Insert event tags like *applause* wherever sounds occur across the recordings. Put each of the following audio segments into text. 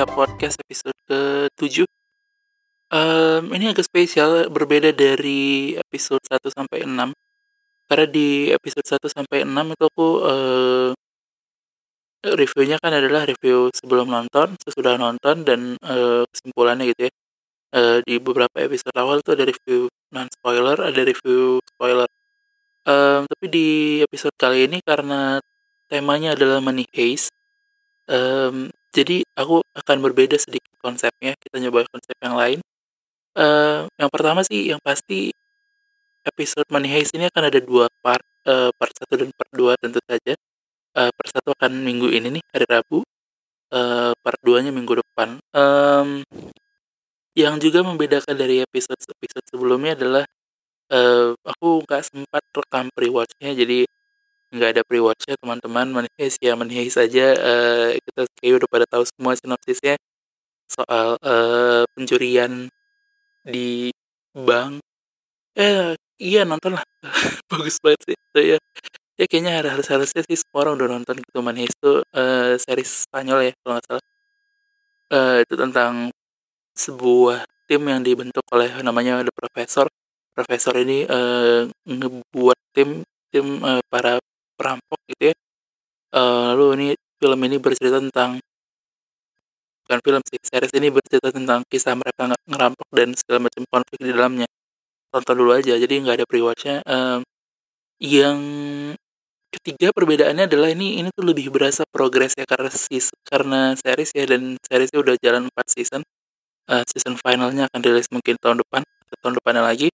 Up Podcast episode ke-7 um, Ini agak spesial, berbeda dari episode 1 sampai 6 Karena di episode 1 sampai 6 itu aku uh, Reviewnya kan adalah review sebelum nonton, sesudah nonton, dan uh, kesimpulannya gitu ya. Uh, Di beberapa episode awal tuh ada review non-spoiler, ada review spoiler. Um, Tapi di episode kali ini karena temanya adalah money heist um, jadi aku akan berbeda sedikit konsepnya, kita nyoba konsep yang lain. Uh, yang pertama sih, yang pasti episode Money Heist ini akan ada dua part, uh, part satu dan part dua tentu saja. Uh, part satu akan minggu ini nih, hari Rabu. Uh, part duanya minggu depan. Um, yang juga membedakan dari episode-episode sebelumnya adalah uh, aku nggak sempat rekam pre-watchnya, jadi nggak ada pre-watchnya teman-teman. Manifest ya manifest saja uh, kita kayak udah pada tahu semua sinopsisnya soal uh, pencurian di bank. Eh iya nonton lah *laughs* bagus banget sih itu ya. Ya kayaknya harus harusnya sih semua orang udah nonton gitu manifest itu uh, series Spanyol ya kalau nggak salah. Uh, itu tentang sebuah tim yang dibentuk oleh namanya The Professor. Profesor ini uh, ngebuat tim tim uh, para perampok gitu ya. Uh, lalu ini film ini bercerita tentang bukan film sih series ini bercerita tentang kisah mereka ngerampok dan segala macam konflik di dalamnya. Tonton dulu aja jadi nggak ada pre-watchnya. Yang ketiga perbedaannya adalah ini ini tuh lebih berasa progres ya karena sis, karena series ya dan seriesnya udah jalan 4 season. Uh, season finalnya akan rilis mungkin tahun depan atau tahun depannya lagi.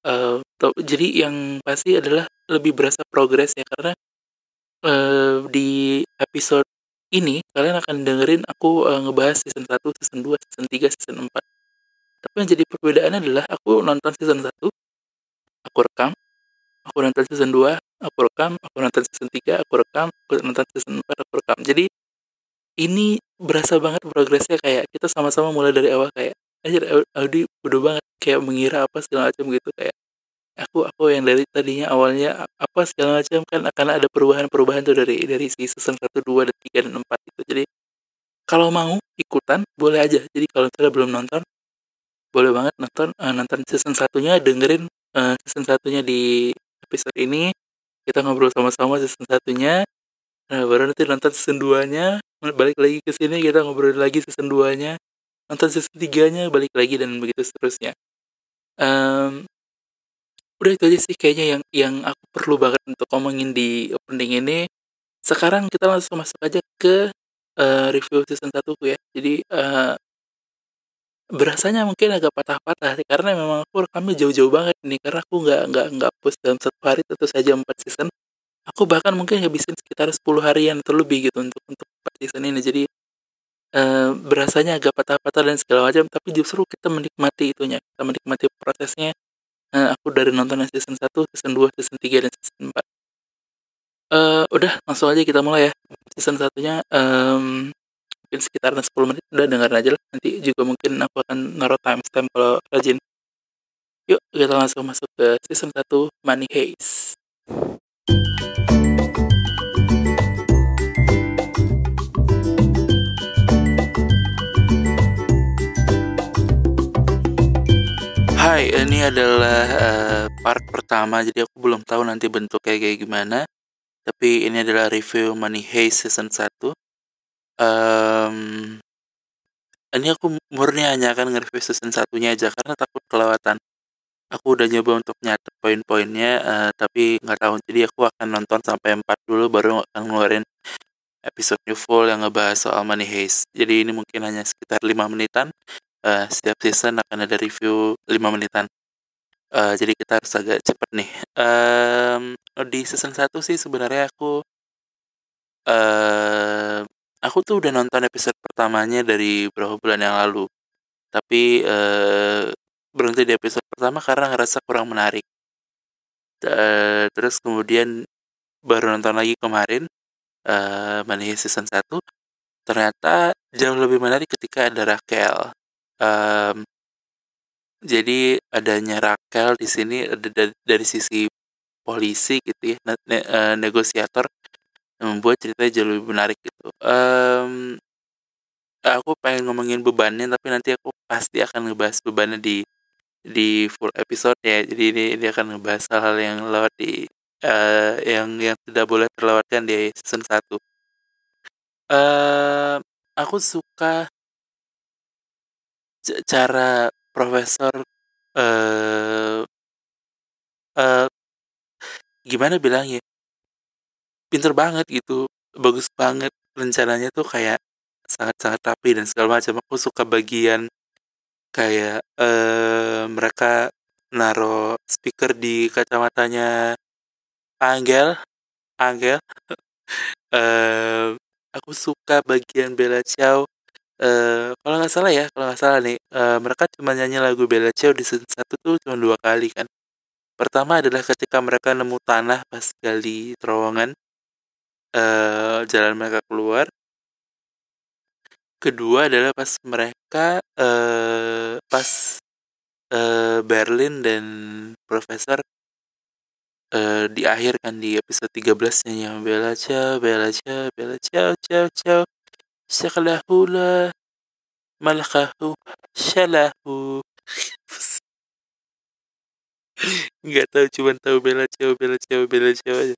Uh, jadi yang pasti adalah lebih berasa progres ya karena uh, di episode ini kalian akan dengerin aku uh, ngebahas season 1, season 2, season 3, season 4. Tapi yang jadi perbedaannya adalah aku nonton season 1, aku rekam, aku nonton season 2, aku rekam, aku nonton season 3, aku rekam, aku nonton season 4, aku rekam. Jadi ini berasa banget progresnya kayak kita sama-sama mulai dari awal kayak aja Audi udah banget kayak mengira apa segala macam gitu kayak aku aku yang dari tadinya awalnya apa segala macam kan akan ada perubahan-perubahan tuh dari dari season 1, 2, dan 3, dan 4 itu. Jadi kalau mau ikutan boleh aja. Jadi kalau misalnya belum nonton boleh banget nonton uh, nonton season satunya dengerin uh, season satunya di episode ini kita ngobrol sama-sama season satunya nah baru nanti nonton season 2 nya balik lagi ke sini kita ngobrol lagi season 2 nya nonton season 3 nya balik lagi dan begitu seterusnya um, udah itu aja sih kayaknya yang yang aku perlu banget untuk ngomongin di opening ini. Sekarang kita langsung masuk aja ke uh, review season 1 ya. Jadi uh, berasanya mungkin agak patah-patah karena memang aku rekamnya jauh-jauh banget nih karena aku nggak nggak nggak post dalam satu hari tentu saja empat season. Aku bahkan mungkin ngabisin sekitar 10 harian atau lebih gitu untuk untuk empat season ini. Jadi uh, berasanya agak patah-patah dan segala macam. Tapi justru kita menikmati itunya kita menikmati prosesnya Nah, aku dari nonton season 1, season 2, season 3, dan season 4. Uh, eh, udah, langsung aja kita mulai ya. Season satunya um, mungkin sekitar 10 menit, udah dengerin aja lah. Nanti juga mungkin aku akan naruh timestamp kalau rajin. Yuk, kita langsung masuk ke season 1 Money Heist. Hai, ini adalah uh, part pertama, jadi aku belum tahu nanti bentuknya kayak gimana. Tapi ini adalah review Money Heist season 1. Um, ini aku murni hanya akan nge-review season satunya aja karena takut kelewatan. Aku udah nyoba untuk nyatet poin-poinnya, uh, tapi nggak tahu. Jadi aku akan nonton sampai 4 dulu, baru akan ngeluarin episode new full yang ngebahas soal Money Heist. Jadi ini mungkin hanya sekitar 5 menitan uh, setiap season akan ada review 5 menitan. Uh, jadi kita harus agak cepat nih. Um, di season 1 sih sebenarnya aku uh, aku tuh udah nonton episode pertamanya dari beberapa bulan yang lalu. Tapi uh, berhenti di episode pertama karena ngerasa kurang menarik. Uh, terus kemudian baru nonton lagi kemarin uh, Money season 1 ternyata jauh lebih menarik ketika ada Raquel um, jadi adanya Raquel di sini dari, sisi polisi gitu ya ne, ne, uh, negosiator membuat ceritanya jauh lebih menarik gitu. Um, aku pengen ngomongin bebannya tapi nanti aku pasti akan ngebahas bebannya di di full episode ya. Jadi ini dia akan ngebahas hal-hal yang lewat di uh, yang yang tidak boleh terlewatkan di season 1 uh, aku suka cara profesor uh, uh, gimana bilangnya pinter banget gitu bagus banget rencananya tuh kayak sangat-sangat rapi dan segala macam. Aku suka bagian kayak eh, mereka naro speaker di kacamatanya Angel Angel. *laughs* Eh, aku suka bagian Bella Ciao eh, kalau nggak salah ya kalau nggak salah nih eh, mereka cuma nyanyi lagu Bella Ciao di season satu tuh cuma dua kali kan. Pertama adalah ketika mereka nemu tanah pas gali terowongan eh, jalan mereka keluar. Kedua adalah pas mereka uh, pas uh, Berlin dan Profesor uh, di akhir kan di episode 13 nya Bella Ciao, Bella Ciao, Bella Ciao, Ciao, Ciao, Syakhlahula, Malakahu, Shalahu. Nggak tahu, cuma tahu Bella Ciao, Bella Ciao, Bella Ciao aja.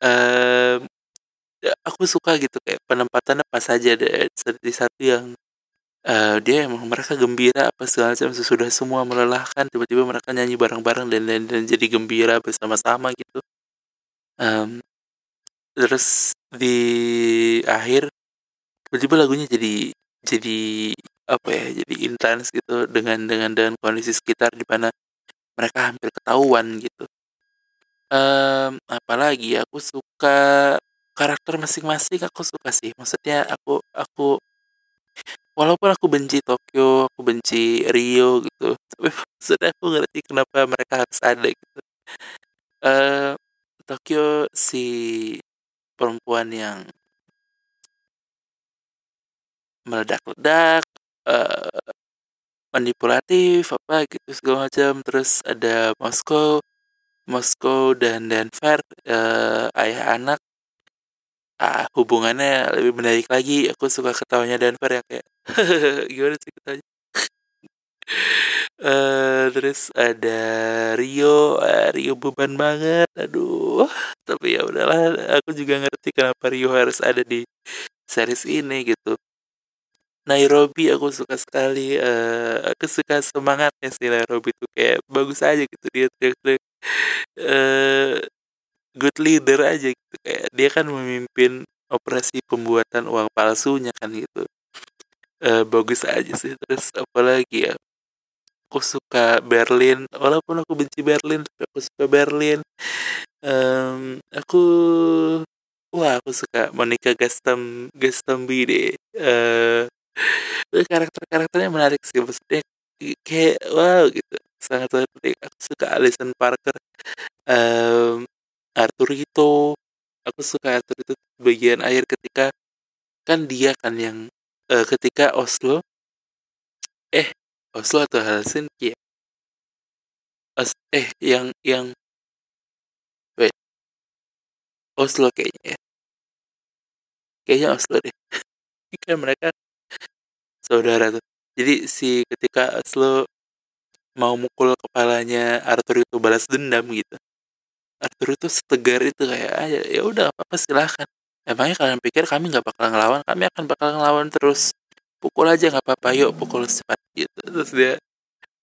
Um, aku suka gitu kayak penempatannya pas aja deh di satu yang uh, dia emang mereka gembira apa segala macam sesudah semua melelahkan tiba-tiba mereka nyanyi bareng-bareng dan, dan dan jadi gembira bersama-sama gitu um, terus di akhir tiba-tiba lagunya jadi jadi apa ya jadi intens gitu dengan dengan dengan kondisi sekitar di mana mereka hampir ketahuan gitu. Um, apalagi aku suka karakter masing-masing aku suka sih. Maksudnya aku aku walaupun aku benci Tokyo aku benci Rio gitu *laughs* tapi maksudnya aku ngerti kenapa mereka harus ada gitu. Uh, Tokyo si perempuan yang meledak-ledak uh, manipulatif apa gitu segala macam. Terus ada Moskow Moskow dan Denver uh, ayah anak. Ah, hubungannya lebih menarik lagi. Aku suka ketawanya Denver yang kayak *laughs* gimana sih ketawanya? Uh, *laughs* terus ada Rio uh, Rio beban banget. Aduh tapi ya udahlah aku juga ngerti kenapa Rio harus ada di series ini gitu Nairobi aku suka sekali uh, aku suka semangatnya sih Nairobi tuh kayak bagus aja gitu dia teriak-teriak uh, good leader aja gitu kayak dia kan memimpin operasi pembuatan uang palsunya kan gitu. E, bagus aja sih terus apalagi ya aku suka Berlin walaupun aku benci Berlin tapi aku suka Berlin. Um, aku wah aku suka Monica Gastam Gastambi deh uh, karakter karakternya menarik sih maksudnya kayak wow gitu. Sangat sangat aku suka Alison Parker um, Arthur itu aku suka Arthur itu bagian akhir ketika kan dia kan yang uh, ketika Oslo eh Oslo atau Helsinki ya? Os, eh yang yang wait. Oslo kayaknya ya. Kayaknya Oslo deh. *laughs* Kan mereka saudara tuh. Jadi si ketika Oslo mau mukul kepalanya Arthur itu balas dendam gitu Arthur itu setegar itu kayak ah, ya udah apa apa silahkan emangnya kalian pikir kami nggak bakal ngelawan? Kami akan bakal ngelawan terus. Pukul aja nggak apa-apa yuk pukul cepat gitu. Terus dia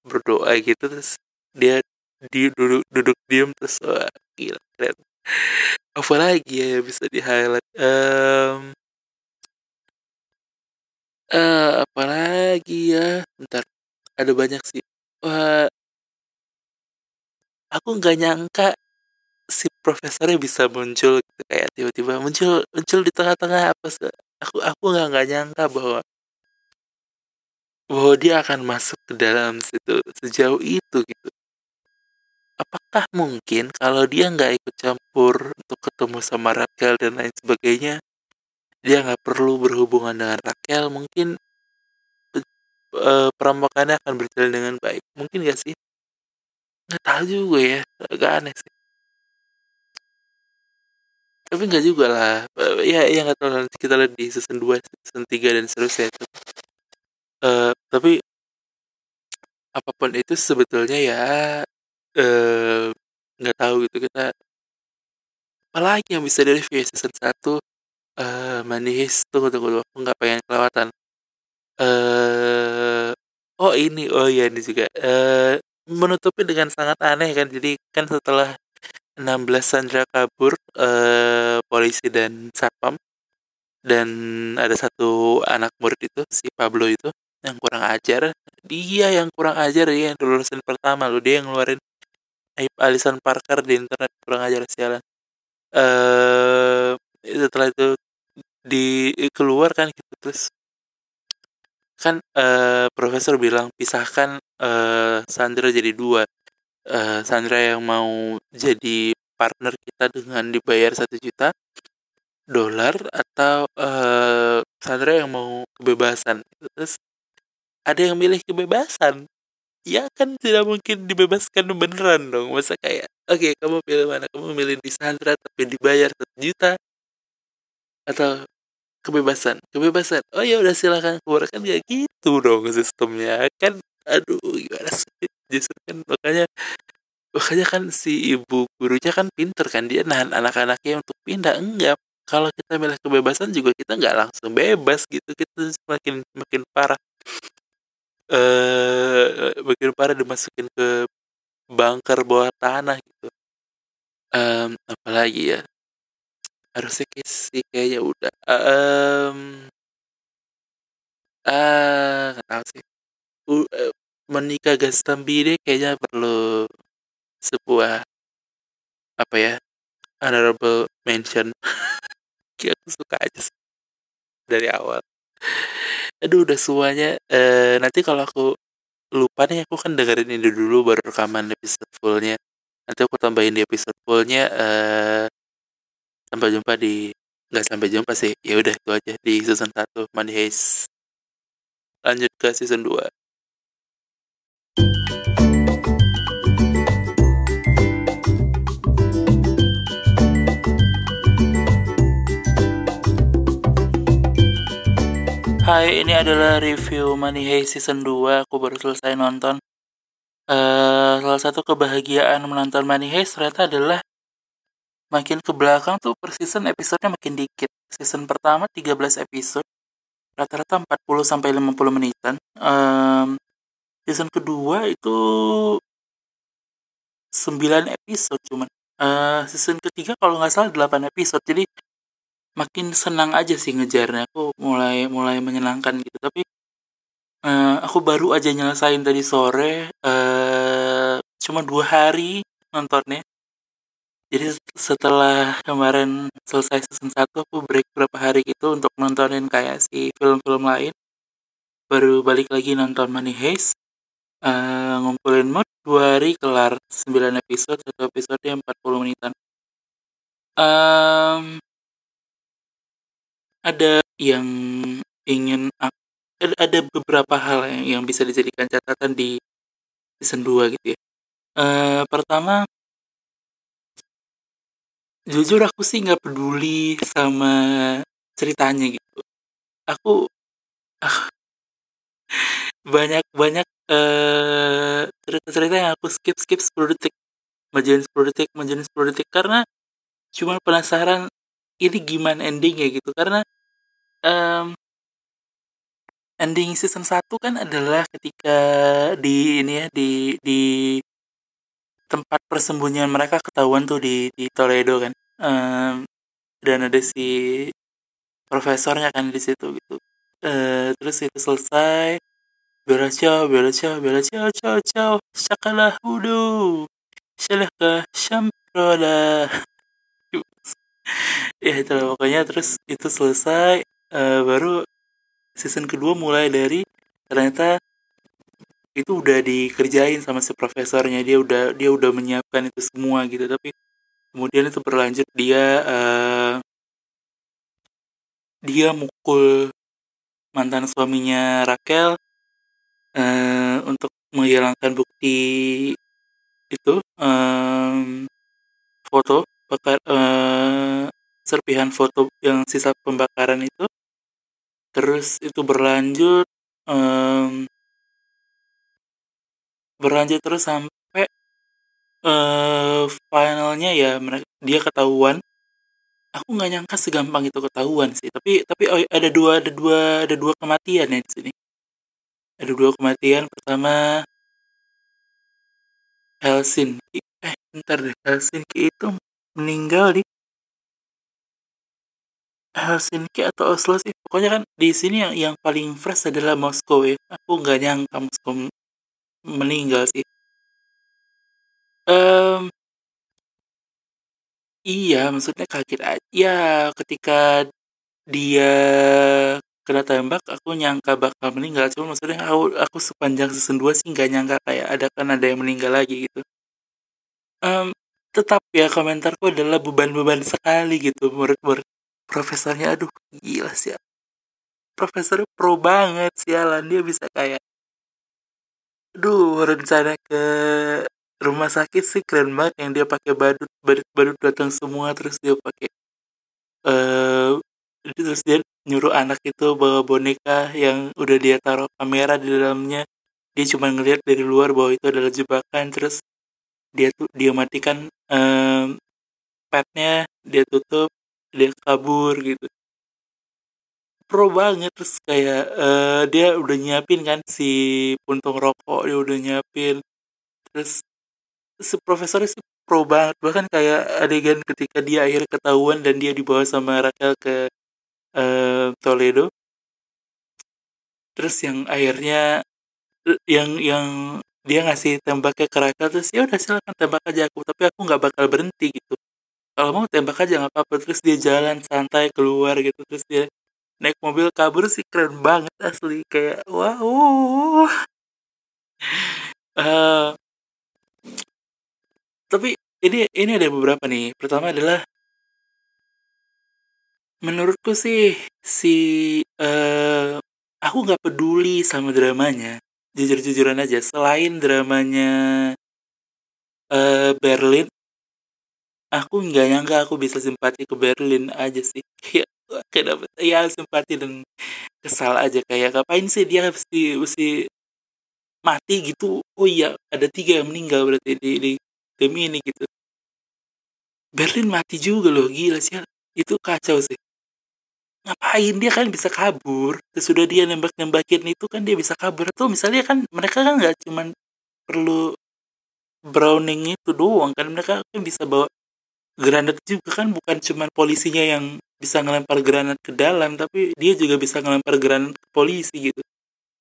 berdoa gitu terus dia di duduk duduk diem terus wah gila keren. Apa lagi ya bisa di highlight? Um, uh, apa lagi ya? Bentar ada banyak sih. Wah aku nggak nyangka si profesornya bisa muncul gitu kayak tiba-tiba muncul muncul di tengah-tengah apa sih aku aku nggak nggak nyangka bahwa bahwa dia akan masuk ke dalam situ sejauh itu gitu. Apakah mungkin kalau dia nggak ikut campur untuk ketemu sama Raquel dan lain sebagainya dia nggak perlu berhubungan dengan Raquel mungkin uh, perampokannya akan berjalan dengan baik. Mungkin gak sih? Nggak tahu juga ya agak aneh sih. Tapi nggak juga lah. Ya ya nggak tahu nanti kita lihat di season 2 season 3 dan seterusnya uh, tapi apa pun itu sebetulnya ya eh, nggak uh, tahu gitu. Kita apalagi yang bisa dari season 1 uh, manis tunggu tunggu aku nggak pengen kelewatan. Uh, oh ini. Oh iya ini juga. Uh, menutupi dengan sangat aneh kan. Jadi kan setelah 16 Sandra kabur eh, polisi dan satpam dan ada satu anak murid itu si Pablo itu yang kurang ajar. Dia yang kurang ajar dia yang lulusan pertama lo dia yang ngeluarin Aib Alison Parker di internet. Kurang ajar sialan. Eh setelah itu di keluar kan gitu terus kan eh, profesor bilang pisahkan eh, Sandra jadi dua. Uh, Sandra yang mau jadi partner kita dengan dibayar satu juta dolar atau uh, Sandra yang mau kebebasan. Terus ada yang milih kebebasan? Ya kan tidak mungkin dibebaskan beneran dong. Masa kayak oke okay, kamu pilih mana? Kamu milih di Sandra tapi dibayar satu juta? Atau kebebasan. Kebebasan. Oh ya udah silakan. Keluar. Kan ya gitu dong sistemnya. Kan aduh gimana sih? Justru kan makanya makanya kan si ibu gurunya kan pinter kan. Dia nahan anak-anaknya untuk pindah. Enggak. Kalau kita milih kebebasan juga kita nggak langsung bebas gitu. Kita semakin makin parah. Eh makin parah dimasukin ke bunker bawah tanah gitu. Um, apalagi ya harusnya sih kayaknya udah um, ah nggak tahu sih. Uh, Monica Gastambide kayaknya perlu sebuah apa ya honorable mention. *laughs* Kayak aku suka aja sih. dari awal. Aduh udah semuanya e, nanti kalau aku lupa nih aku kan dengerin ini dulu baru rekaman episode fullnya. Nanti aku tambahin di episode fullnya e, sampai jumpa di nggak sampai jumpa sih ya udah itu aja di season 1 Money Heist lanjut ke season 2 Hai, ini adalah review Money Heist Season 2. Aku baru selesai nonton. Uh, salah satu kebahagiaan menonton Money Heist ternyata adalah makin ke belakang tuh per season episodenya makin dikit. Season pertama 13 episode, rata-rata 40 sampai 50 menitan. Um, season kedua itu 9 episode cuman. Uh, season ketiga kalau nggak salah 8 episode. Jadi makin senang aja sih ngejarnya aku mulai mulai menyenangkan gitu tapi uh, aku baru aja nyelesain tadi sore uh, cuma dua hari nontonnya jadi setelah kemarin selesai season 1 aku break berapa hari gitu untuk nontonin kayak si film-film lain. Baru balik lagi nonton Money Heist uh, ngumpulin mood. Dua hari kelar 9 episode satu episode yang 40 menitan. Um, ada yang ingin ada beberapa hal yang, yang bisa dijadikan catatan di season 2 gitu ya. Uh, pertama, jujur aku sih nggak peduli sama ceritanya gitu. Aku uh, banyak banyak uh, cerita-cerita yang aku skip skip 10 detik, majuin 10 detik, majuin 10 detik. Karena cuma penasaran ini gimana endingnya gitu. Karena um, ending season 1 kan adalah ketika di ini ya di di tempat persembunyian mereka ketahuan tuh di di Toledo kan. Um, dan ada si profesornya kan di situ gitu. Uh, terus itu selesai. Bela ciao bela ciao bela ciao ciao ciao. Syakalah hudu syalaka syamprola ya itu pokoknya. Terus itu selesai. Uh, baru season kedua mulai dari ternyata itu udah dikerjain sama si profesornya. Dia udah dia udah menyiapkan itu semua gitu. Tapi kemudian itu berlanjut dia uh, dia mukul mantan suaminya Raquel uh, untuk menghilangkan bukti itu um, foto bakar uh, serpihan foto yang sisa pembakaran itu. Terus itu berlanjut um, berlanjut terus sampai uh, finalnya ya mereka dia ketahuan. Aku nggak nyangka segampang itu ketahuan sih tapi tapi oh, ada dua ada dua ada dua kematian ya di sini. Ada dua kematian pertama Helsinki eh bentar deh Helsinki itu meninggal di Helsinki atau Oslo sih? Pokoknya kan di sini yang yang paling fresh adalah Moskow ya. Aku nggak nyangka Moskow meninggal sih. Um, iya maksudnya kaget aja ya ketika dia kena tembak aku nyangka bakal meninggal. Cuma maksudnya aku, aku sepanjang season 2 sih nggak nyangka kayak ada kan ada yang meninggal lagi gitu. Um, tetap ya komentarku adalah beban-beban sekali gitu murid-murid profesornya. Aduh gila sih profesornya pro banget sialan dia bisa kayak aduh rencana ke rumah sakit sih keren banget yang dia pakai badut badut badut datang semua terus dia pakai eh uh, terus dia nyuruh anak itu bawa boneka yang udah dia taruh kamera di dalamnya. Dia cuma ngelihat dari luar bahwa itu adalah jebakan terus dia tuh dia matikan um, petnya dia tutup dia kabur gitu pro banget terus kayak uh, dia udah nyiapin kan si puntung rokok dia udah nyiapin. Terus si profesornya sih pro banget. Bahkan kayak adegan ketika dia akhirnya ketahuan dan dia dibawa sama Raquel ke uh, Toledo. Terus yang akhirnya yang yang dia ngasih tembaknya ke Raquel terus ya udah silakan tembak aja aku tapi aku nggak bakal berhenti gitu. Kalau mau tembak aja nggak apa-apa terus dia jalan santai keluar gitu terus dia naik mobil kabur sih keren banget asli kayak wow uh, tapi ini ini ada beberapa nih. Pertama adalah menurutku sih si uh, aku nggak peduli sama dramanya. Jujur-jujuran aja selain dramanya uh, Berlin aku nggak nyangka aku bisa simpati ke Berlin aja sih. *laughs* Ya dapet. Ya simpati dan kesal aja kayak ngapain sih dia mesti mesti mati gitu? Oh iya ada tiga yang meninggal berarti di, di tim ini gitu. Berlin mati juga loh gila sih. Itu kacau sih. Ngapain dia kan bisa kabur? Sesudah dia nembak nembakin itu kan dia bisa kabur. Atau misalnya kan mereka kan nggak cuman perlu Browning itu doang kan? Mereka kan bisa bawa granat juga kan? Bukan cuman polisinya yang bisa ngelempar granat ke dalam tapi dia juga bisa ngelempar granat ke polisi gitu.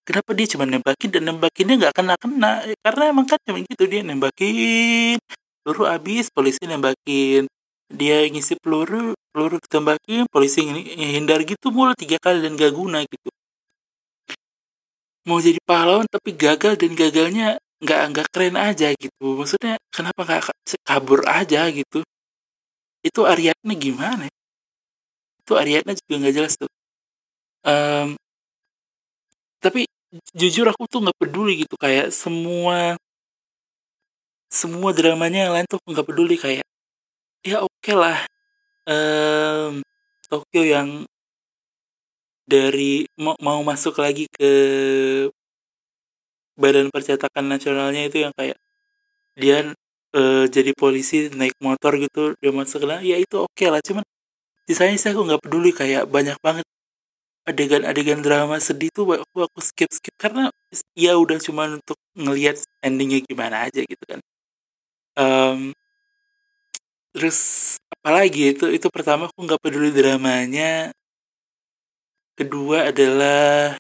Kenapa dia cuma nembakin dan nembakinnya nggak kena kena karena emang kan cuma gitu dia nembakin peluru habis polisi nembakin. Dia ngisi peluru peluru ditembakin polisi hindar gitu mulu tiga kali dan gak guna gitu. Mau jadi pahlawan tapi gagal dan gagalnya nggak nggak keren aja gitu. Maksudnya kenapa nggak kabur aja gitu? Itu Ariadna gimana itu Ariadna juga nggak jelas tuh. Um, tapi jujur aku tuh nggak peduli gitu kayak semua semua dramanya yang lain tuh nggak peduli kayak ya oke okay lah um, Tokyo yang dari mau, masuk lagi ke badan percetakan nasionalnya itu yang kayak dia uh, jadi polisi naik motor gitu dia masuk ke ya itu oke okay lah cuman sisanya sih aku nggak peduli kayak banyak banget adegan-adegan drama sedih tuh aku aku skip skip karena ya udah cuma untuk ngelihat endingnya gimana aja gitu kan. Um, terus apalagi itu itu pertama aku nggak peduli dramanya. Kedua adalah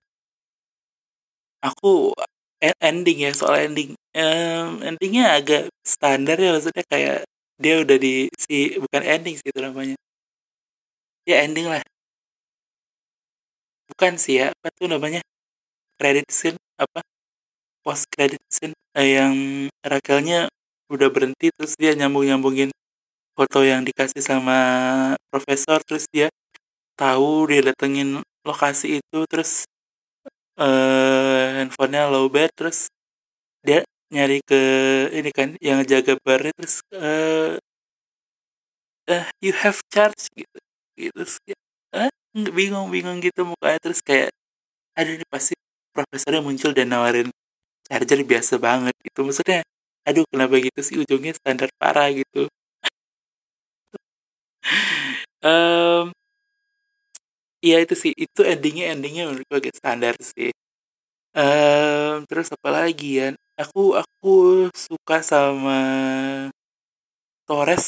aku e, ending ya soal ending. Um, endingnya agak standar ya maksudnya kayak dia udah di si bukan ending sih itu namanya ya ending lah. Bukan sih ya apa tuh namanya? Credit scene apa? Post credit scene eh, yang Rakelnya udah berhenti terus dia nyambung nyambungin foto yang dikasih sama profesor terus dia tahu dia datengin lokasi itu terus uh, handphonenya low bat terus dia nyari ke ini kan yang jaga bar terus uh, uh, you have charge gitu gitu terus kayak ah, bingung bingung gitu mukanya terus kayak ada ini pasti profesornya muncul dan nawarin charger biasa banget gitu. Maksudnya aduh kenapa gitu sih? Ujungnya standar parah gitu. Um, *laughs* ya itu sih itu endingnya endingnya menurut gue agak standar sih. Um, terus apa lagi ya? Aku aku suka sama Torres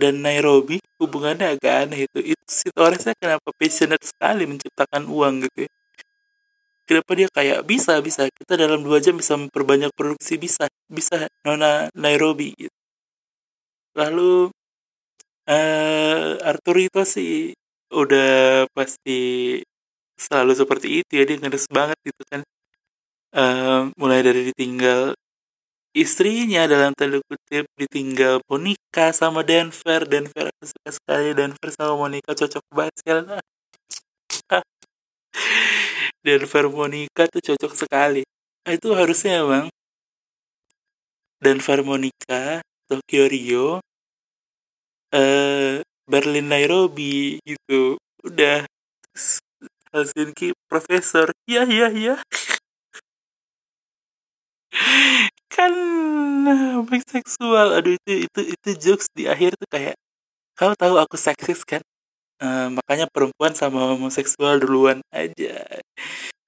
dan Nairobi hubungannya agak aneh itu. Itu si Torresnya kenapa passionate sekali menciptakan uang gitu ya? Kenapa dia kayak bisa bisa? Kita dalam dua jam bisa memperbanyak produksi bisa bisa Nona Nairobi gitu. lalu uh, Arthur itu sih udah pasti selalu seperti itu ya dia ngedes banget gitu kan. Uh, mulai dari ditinggal istrinya dalam tanda kutip ditinggal Monica sama Denver. Denver aku suka sekali. Denver sama Monica cocok banget ya Denver Monica tuh cocok sekali. Nah, itu harusnya emang Denver Monica Tokyo Rio eh Berlin Nairobi gitu. Udah. Helsinki profesor. Ya ya ya kan seksual aduh itu itu itu jokes di akhir tuh kayak kau tahu aku seksis kan? Uh, makanya perempuan sama homoseksual duluan aja.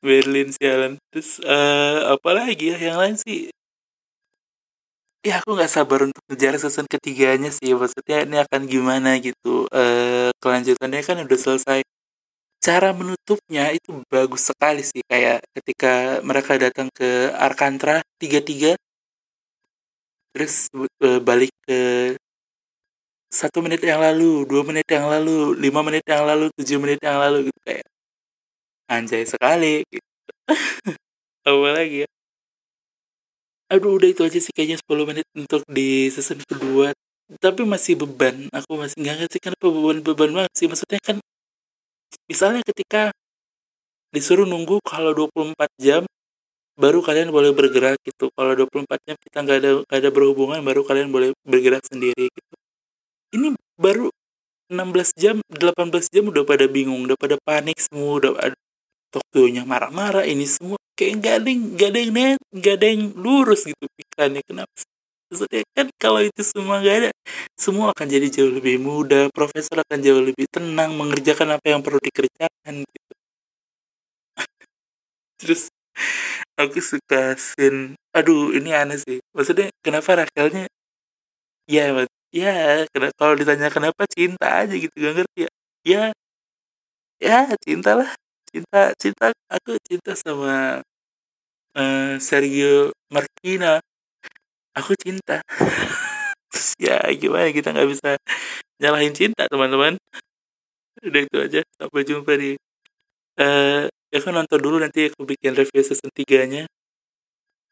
Berlin sialan. Terus uh, apa lagi ya? Yang lain sih. Ya aku nggak sabar untuk ngejar season ketiganya sih. Maksudnya ini akan gimana gitu. Uh, kelanjutannya kan udah selesai cara menutupnya itu bagus sekali sih kayak ketika mereka datang ke Arkantra tiga tiga terus uh, balik ke satu menit yang lalu dua menit yang lalu lima menit yang lalu tujuh menit yang lalu gitu kayak anjay sekali gitu. *laughs* apa lagi ya? Aduh udah itu aja sih kayaknya 10 menit untuk di season kedua tapi masih beban. Aku masih nggak ngerti kenapa beban-beban banget sih. Maksudnya kan misalnya ketika disuruh nunggu kalau 24 jam baru kalian boleh bergerak gitu. Kalau 24 jam kita nggak ada gak ada berhubungan baru kalian boleh bergerak sendiri gitu. Ini baru 16 jam 18 jam udah pada bingung udah pada panik semua udah ada Tokyo-nya marah-marah ini semua kayak ada yang net yang lurus gitu pikirannya kenapa maksudnya kan kalau itu semua gak ada semua akan jadi jauh lebih mudah profesor akan jauh lebih tenang mengerjakan apa yang perlu dikerjakan gitu. *laughs* Terus aku suka scene aduh ini aneh sih. Maksudnya kenapa Rakelnya ya ya kalau ditanya kenapa cinta aja gitu gak ngerti ya. Ya ya cinta lah cinta cinta aku cinta sama uh, Sergio Marquina aku cinta. Ya gimana kita nggak bisa nyalahin cinta teman-teman? Udah itu aja. Sampai jumpa di uh, ya kan nonton dulu nanti aku bikin review season 3 nya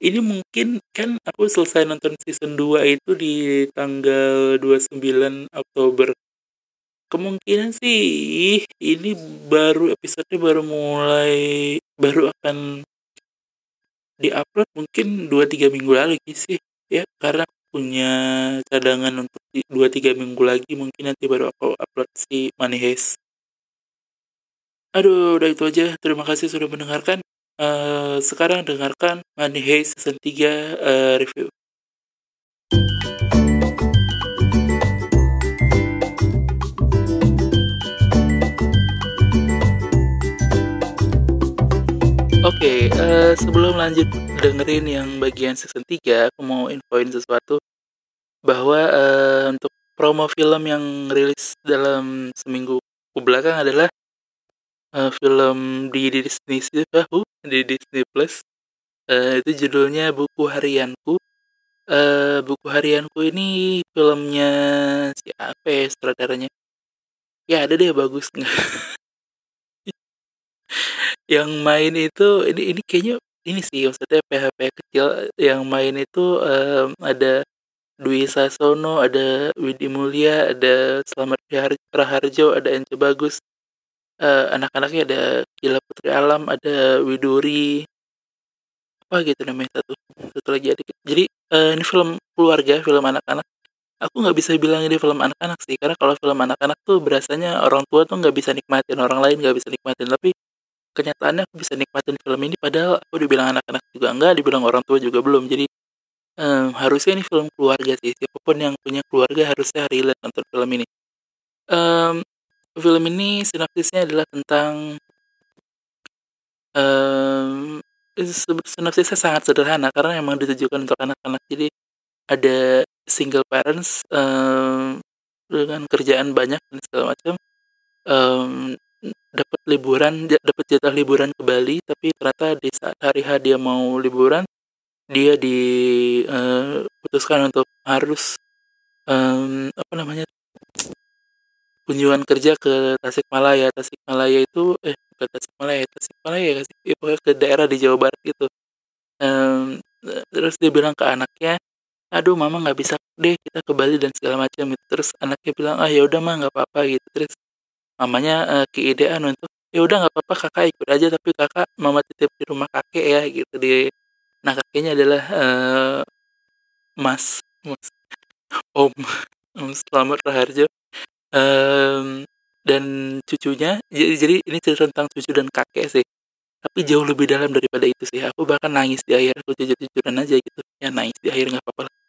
ini mungkin kan aku selesai nonton season 2 itu di tanggal 29 Oktober. Kemungkinan sih ini baru episode baru mulai baru akan diupload mungkin 2-3 minggu lagi sih ya karena punya cadangan untuk 2-3 minggu lagi mungkin nanti baru aku upload si Money Heist. Aduh udah itu aja. Terima kasih sudah mendengarkan. Uh, sekarang dengarkan Money Heist season 3 uh, eh, review Oke, okay, uh, eh, sebelum lanjut dengerin yang bagian season 3, aku mau infoin sesuatu bahwa uh, untuk promo film yang rilis dalam seminggu ke belakang adalah uh, film di Disney Bahu di Disney Plus. Uh, itu judulnya Buku Harianku. Uh, Buku Harianku ini filmnya siapa ya sutradaranya? Ya ada deh bagus nggak? *laughs* yang main itu ini ini kayaknya ini sih maksudnya PHP kecil yang main itu um, ada Dwi Sasono, ada Widi Mulia, ada Selamat Praharjo, ada Ence Bagus. Uh, anak-anaknya ada Gila Putri Alam, ada Widuri. Apa gitu namanya satu. Satu lagi ada. Jadi uh, ini film keluarga, film anak-anak. aku nggak bisa bilang ini film anak-anak sih karena kalau film anak-anak tuh berasanya orang tua tuh nggak bisa nikmatin orang lain nggak bisa nikmatin tapi kenyataannya aku bisa nikmatin film ini padahal aku dibilang anak-anak juga enggak dibilang orang tua juga belum. Jadi um, harusnya ini film keluarga sih. Siapa pun yang punya keluarga harusnya relate nonton film ini. Um, film ini sinopsisnya adalah tentang um, sinopsisnya sangat sederhana karena emang ditujukan untuk anak-anak. Jadi ada single parents um, dengan kerjaan banyak dan segala macam. Um, dapat liburan dapat jatah liburan ke Bali tapi ternyata di saat hari H dia mau liburan dia diputuskan uh, untuk harus um, apa namanya kunjungan kerja ke Tasikmalaya. Tasikmalaya itu eh ke Tasikmalaya Tasikmalaya ya, ke daerah di Jawa Barat gitu. Um, terus dia bilang ke anaknya aduh mama nggak bisa deh kita ke Bali dan segala macam. Gitu terus anaknya bilang ah ya udah mah nggak apa-apa gitu. Terus mamanya uh, keidean untuk ya udah nggak apa-apa kakak ikut aja tapi kakak mama titip di rumah kakek ya gitu. Di nah kakeknya adalah uh, mas mas om om selamat Raharjo. Um, dan cucunya jadi, jadi ini cerita tentang cucu dan kakek sih. Tapi jauh lebih dalam daripada itu sih. Aku bahkan nangis di akhir aku jujur-jujuran aja gitu. Ya nangis di akhir nggak apa-apa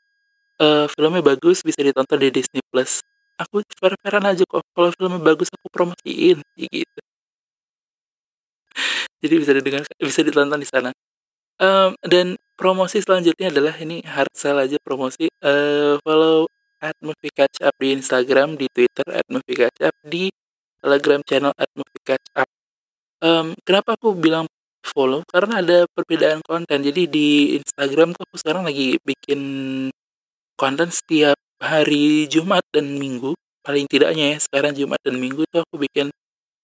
uh, filmnya bagus bisa ditonton di Disney Plus aku fair-fairan aja kok kalau filmnya bagus aku promosiin gitu. Jadi bisa didengar bisa ditonton di sana. Um, dan promosi selanjutnya adalah ini hard sell aja promosi. Uh, follow at movie catch up di Instagram di Twitter at movie catch up di Telegram channel at movie catch up. Um, kenapa aku bilang follow? Karena ada perbedaan konten. Jadi di Instagram tuh aku sekarang lagi bikin konten setiap hari Jumat dan Minggu paling tidaknya ya sekarang Jumat dan Minggu itu aku bikin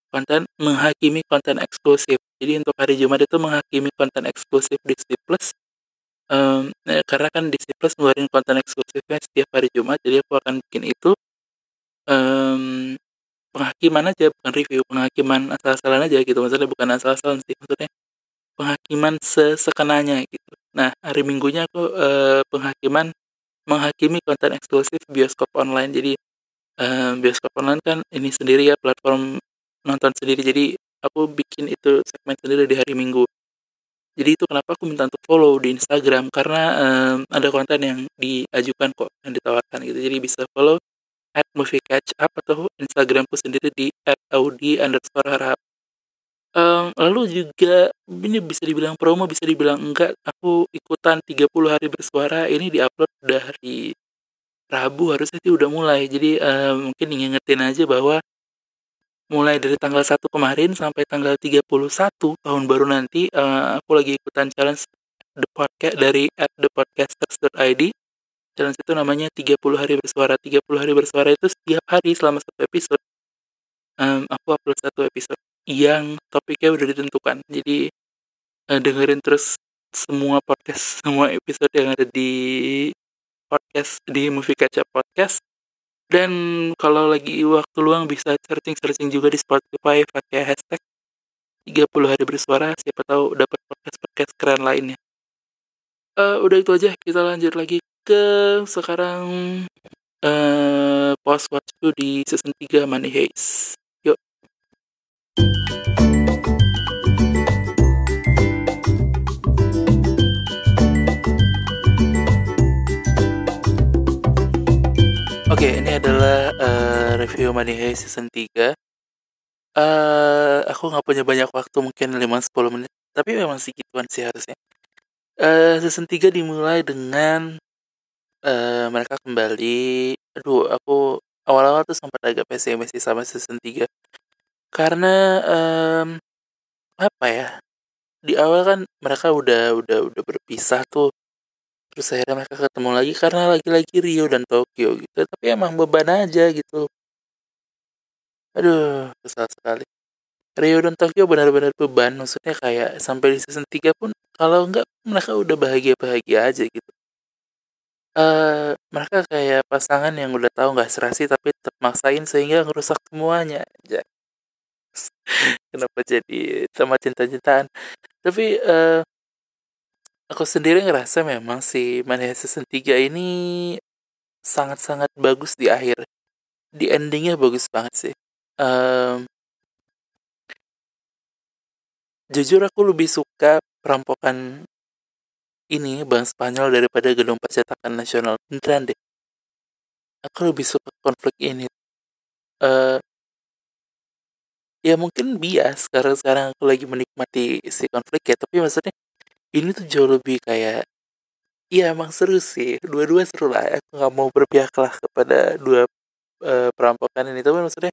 konten menghakimi konten eksklusif. Jadi untuk hari Jumat itu menghakimi konten eksklusif Disney Plus. Um, karena kan Disney Plus ngeluarin konten eksklusifnya setiap hari Jumat jadi aku akan bikin itu. Um, penghakiman aja bukan review penghakiman asal-asalan aja gitu. Maksudnya bukan asal-asalan sih maksudnya penghakiman sesekenanya gitu. Nah hari minggunya aku uh, penghakiman menghakimi konten eksklusif bioskop online. Jadi uh, bioskop online kan ini sendiri ya platform nonton sendiri. Jadi aku bikin itu segmen sendiri di hari Minggu. Jadi itu kenapa aku minta untuk follow di Instagram karena um, ada konten yang diajukan kok yang ditawarkan gitu. Jadi bisa follow at movie catch up atau Instagramku sendiri di at audi underscore harap Um, lalu juga ini bisa dibilang promo, bisa dibilang enggak, aku ikutan 30 hari bersuara ini diupload udah hari Rabu harusnya sih udah mulai. Jadi, um, mungkin ngingetin aja bahwa mulai dari tanggal 1 kemarin sampai tanggal 31 tahun baru nanti, uh, aku lagi ikutan challenge The Podcast dari at thepodcasters.id. Challenge itu namanya 30 hari bersuara. 30 hari bersuara itu setiap hari selama satu episode, um, aku upload satu episode yang topiknya udah ditentukan. Jadi uh, dengerin terus semua podcast, *laughs* semua episode yang ada di podcast di Movie Kaca Podcast. Dan kalau lagi waktu luang bisa searching-searching juga di Spotify pakai hashtag 30 hari bersuara, siapa tahu dapat podcast-podcast keren lainnya. Uh, udah itu aja, kita lanjut lagi ke sekarang uh, post watch di season 3 Money Heist. Oke, ini adalah uh, review Money Heist season 3. Uh, aku nggak punya banyak waktu, mungkin 5-10 menit. Tapi memang segituan sih harusnya. Uh, season 3 dimulai dengan uh, mereka kembali. Aduh, aku awal-awal tuh sempat agak pesimis sama season 3. Karena um, apa ya? Di awal kan mereka udah udah udah berpisah tuh. Terus akhirnya mereka ketemu lagi karena lagi-lagi Rio dan Tokyo gitu. Tapi emang beban aja gitu. Aduh kesal sekali. Rio dan Tokyo benar-benar beban. Maksudnya kayak sampai di season 3 pun kalau enggak mereka udah bahagia-bahagia aja gitu. Uh, mereka kayak pasangan yang udah tahu nggak serasi tapi tetap maksain sehingga ngerusak semuanya aja *laughs* kenapa jadi sama cinta-cintaan? Tapi uh, Aku sendiri ngerasa memang si Mania Season 3 ini sangat-sangat bagus di akhir. Di endingnya bagus banget sih. Um, jujur aku lebih suka perampokan ini Bank Spanyol daripada gedung percetakan nasional. Beneran deh. Aku lebih suka konflik ini. Uh, ya mungkin bias karena sekarang aku lagi menikmati si konflik ya tapi maksudnya ini tuh jauh lebih kayak Iya emang seru sih, dua-dua seru lah. Aku nggak mau berpihak lah kepada dua uh, perampokan ini. Tapi maksudnya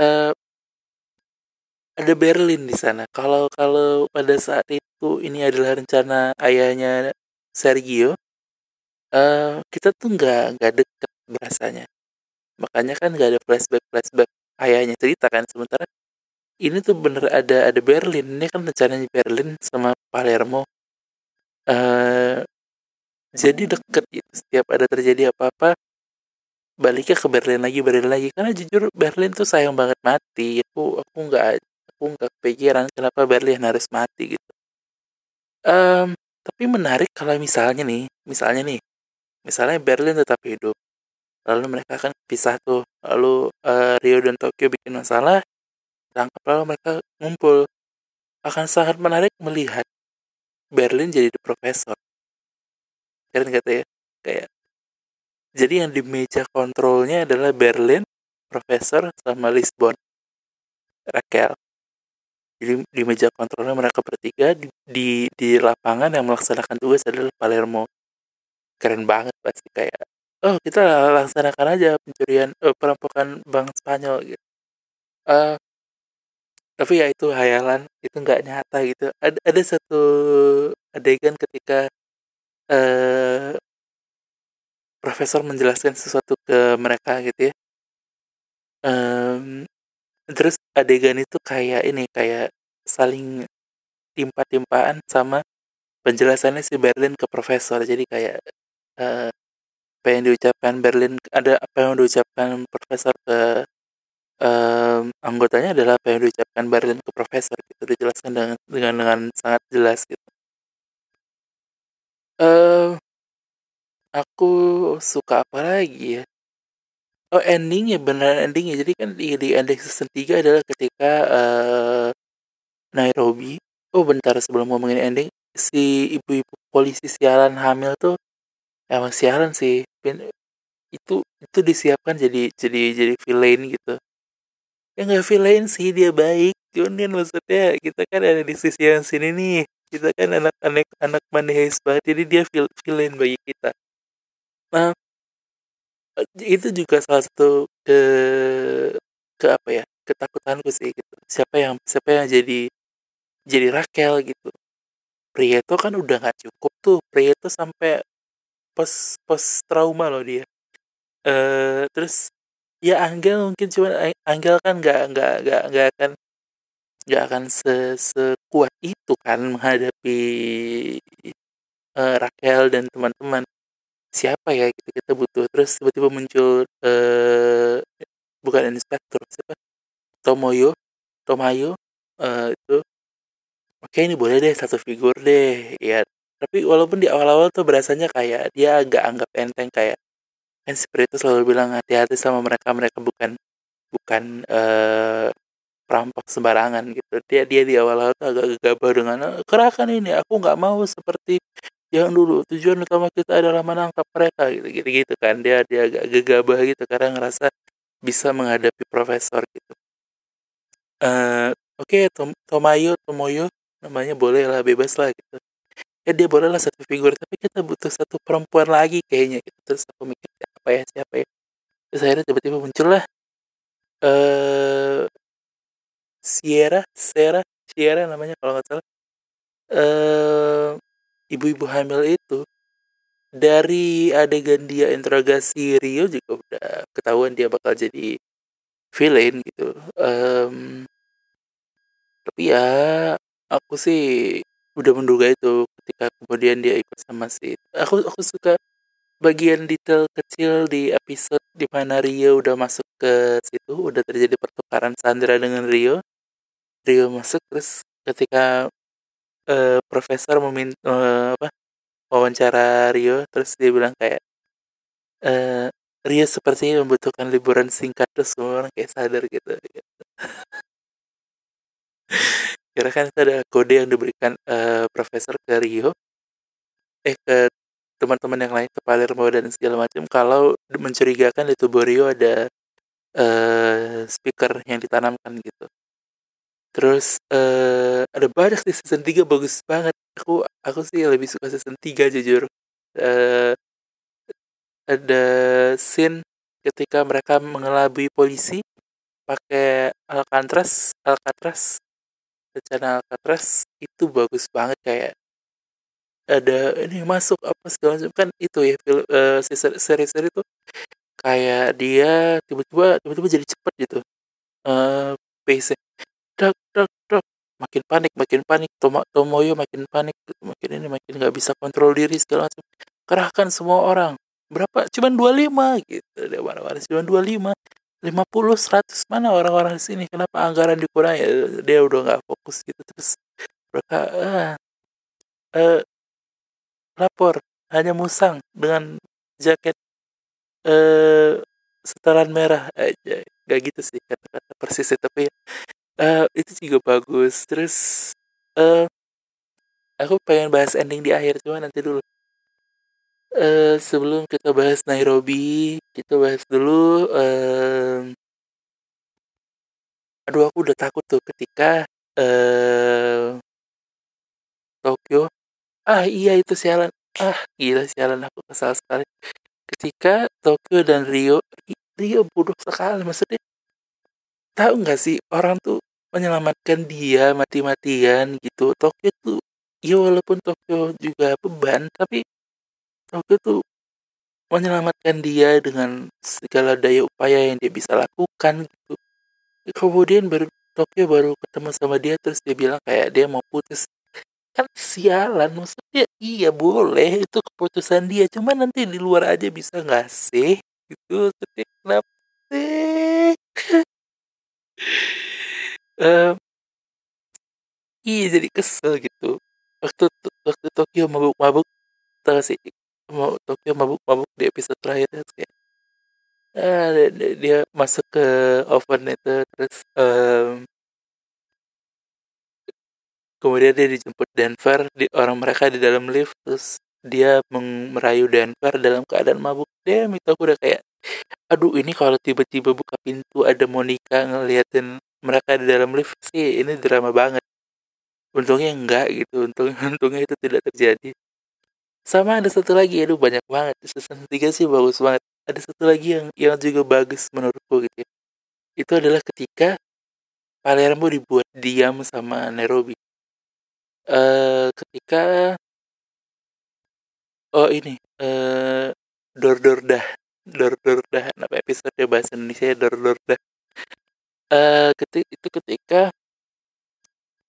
uh, ada Berlin di sana. Kalau kalau pada saat itu ini adalah rencana ayahnya Sergio, uh, kita tuh nggak nggak deket rasanya. Makanya kan nggak ada flashback flashback ayahnya cerita kan. Sementara ini tuh bener ada ada Berlin. Ini kan rencananya Berlin sama Palermo. Uh, jadi deket gitu setiap ada terjadi apa-apa baliknya ke Berlin lagi Berlin lagi karena jujur Berlin tuh sayang banget mati aku aku nggak aku nggak kepikiran kenapa Berlin harus mati gitu um, tapi menarik kalau misalnya nih misalnya nih misalnya Berlin tetap hidup lalu mereka akan pisah tuh. Lalu uh, Rio dan Tokyo bikin masalah tangkap lalu mereka ngumpul. Akan sangat menarik melihat Berlin jadi the profesor keren kata ya? Kayak jadi yang di meja kontrolnya adalah Berlin Profesor sama Lisbon. Raquel. Jadi di meja kontrolnya mereka bertiga di, di di lapangan yang melaksanakan tugas adalah Palermo. Keren banget pasti kayak oh kita laksanakan aja pencurian oh, perampokan bank Spanyol gitu. Uh, tapi ya itu hayalan itu nggak nyata gitu. Ada ada satu adegan ketika eh, profesor menjelaskan sesuatu ke mereka gitu ya. Um, terus adegan itu kayak ini kayak saling timpa-timpaan sama penjelasannya si Berlin ke profesor. Jadi kayak uh, apa yang diucapkan Berlin ada apa yang diucapkan profesor ke um, anggotanya adalah apa yang diucapkan Berlin ke profesor gitu dijelaskan dengan dengan dengan sangat jelas gitu. Uh, aku suka apa lagi ya? Oh endingnya benar endingnya. Jadi kan di, di ending season 3 adalah ketika uh, Nairobi oh bentar sebelum ngomongin ending si ibu-ibu polisi siaran hamil tuh emang siaran sih itu itu disiapkan jadi jadi jadi villain gitu. Ya nggak villain sih dia baik. Cuman maksudnya kita kan ada di sisi yang sini nih. Kita kan anak-anak anak manis banget. Jadi dia villain bagi kita. Nah itu juga salah satu ke ke apa ya? Ketakutanku sih gitu. Siapa yang siapa yang jadi jadi Rakel gitu. Prieto kan udah nggak cukup tuh. Prieto sampai pos pos trauma loh dia. Eh terus ya Angel mungkin cuma Angel kan nggak nggak nggak nggak akan nggak akan se sekuat itu kan menghadapi uh, Raquel dan teman-teman. Siapa ya gitu kita butuh? Terus tiba-tiba muncul uh, bukan inspektur siapa? Tomoyo Tomayo uh, itu oke ini boleh deh satu figur deh ya tapi walaupun di awal-awal tuh berasanya kayak dia agak anggap enteng kayak kan seperti itu selalu bilang hati-hati sama mereka mereka bukan bukan uh, perampok sembarangan gitu. Dia dia di awal-awal tuh agak gegabah dengan gerakan ini aku nggak mau seperti yang dulu. Tujuan utama kita adalah menangkap mereka gitu gitu gitu kan. Dia dia agak gegabah gitu karena ngerasa bisa menghadapi profesor gitu. Uh, oke okay, Tom, Tomayo Tomoyo namanya boleh lah bebas lah gitu ya dia boleh lah satu figur tapi kita butuh satu perempuan lagi kayaknya gitu. Terus aku mikir apa ya siapa ya? Terus akhirnya tiba-tiba muncul lah eh Sierra Sierra Sierra namanya kalau nggak salah. Uh, ibu-ibu hamil itu dari adegan dia interogasi Rio juga udah ketahuan dia bakal jadi villain gitu. Um, tapi ya aku sih udah menduga itu ketika kemudian dia ikut sama si aku aku suka bagian detail kecil di episode di mana Rio udah masuk ke situ udah terjadi pertukaran Sandra dengan Rio Rio masuk terus ketika uh, profesor meminta uh, apa wawancara Rio terus dia bilang kayak uh, Rio sepertinya membutuhkan liburan singkat terus semua orang kayak sadar gitu. *laughs* Kira kan itu ada kode yang diberikan uh, profesor ke Rio, eh ke teman-teman yang lain ke Palermo dan segala macam kalau mencurigakan di tubuh Rio ada uh, speaker yang ditanamkan gitu. Terus uh, ada banyak di season 3 bagus banget. Aku aku sih lebih suka season 3 jujur. Uh, ada scene ketika mereka mengelabui polisi pakai Alcatraz, Alcatraz, rencana Alcatraz itu bagus banget kayak ada ini masuk apa segala macam. Kan itu ya film uh, seri-seri itu kayak dia tiba-tiba tiba-tiba jadi cepet gitu. Uh, pace dok dok dok. Makin panik makin panik. Tomo, Tomoyo makin panik makin ini makin nggak bisa kontrol diri segala macam. Kerahkan semua orang. Berapa? Cuman 25 gitu. Dia marah-marah cuma 25 50 100 mana orang-orang di sini? Kenapa anggaran dikurangi? Dia udah nggak fokus gitu. Terus mereka ah, eh, lapor hanya musang dengan jaket eh setelan merah. Aja gak gitu sih kata-kata persisnya tapi uh, itu juga bagus. Terus uh, aku pengen bahas ending di akhir cuma nanti dulu uh, sebelum kita bahas Nairobi kita bahas dulu uh, aduh aku udah takut tuh ketika uh, Tokyo. Ah iya itu sialan. Ah gila sialan aku kesal sekali. Ketika Tokyo dan Rio Rio bodoh sekali maksudnya tahu nggak sih orang tuh menyelamatkan dia mati-matian gitu. Tokyo tuh ya walaupun Tokyo juga beban tapi Tokyo tuh menyelamatkan dia dengan segala daya upaya yang dia bisa lakukan gitu. Kemudian baru Tokyo baru ketemu sama dia terus dia bilang kayak dia mau putus. Kan sialan maksudnya iya boleh itu keputusan dia cuma nanti di luar aja bisa nggak sih? Gitu tapi kenapa sih? *laughs* Um, iya jadi kesel gitu. Waktu waktu Tokyo mabuk-mabuk tahu sih mau Tokyo mabuk-mabuk di episode terakhir kayak ah, dia, dia masuk ke oven itu terus um, kemudian dia dijemput Denver di orang mereka di dalam lift terus dia merayu Denver dalam keadaan mabuk. Dia minta aku udah kayak aduh ini kalau tiba-tiba buka pintu ada Monica ngeliatin mereka di dalam lift sih ini drama banget. Untungnya enggak gitu untung *laughs* untungnya itu tidak terjadi sama ada satu lagi aduh banyak banget season 3 sih bagus banget ada satu lagi yang yang juga bagus menurutku gitu ya. itu adalah ketika Palermo dibuat diam sama Nairobi uh, ketika oh ini, uh, Dor Dor Dah Dor Dor Dah, apa episode bahasa Indonesia Dor Dor Dah. uh, ketik itu ketika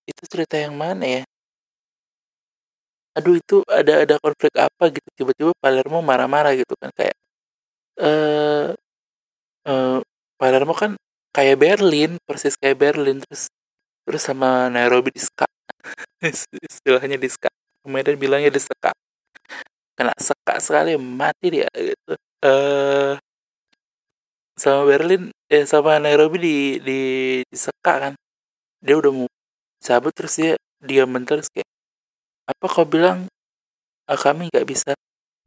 itu cerita yang mana ya? Aduh itu ada ada konflik apa? Gitu, tiba-tiba Palermo marah-marah gitu kan kayak, uh, uh, Palermo kan kayak Berlin, persis kayak Berlin, terus terus sama Nairobi di ska. *laughs* Istilahnya diska kemudian bilangnya diseka kena seka sekali mati dia gitu. Uh, sama Berlin eh sama Nairobi di di diseka kan. Dia udah mau cabut terus dia dia terus kayak apa kau bilang ah, kami nggak bisa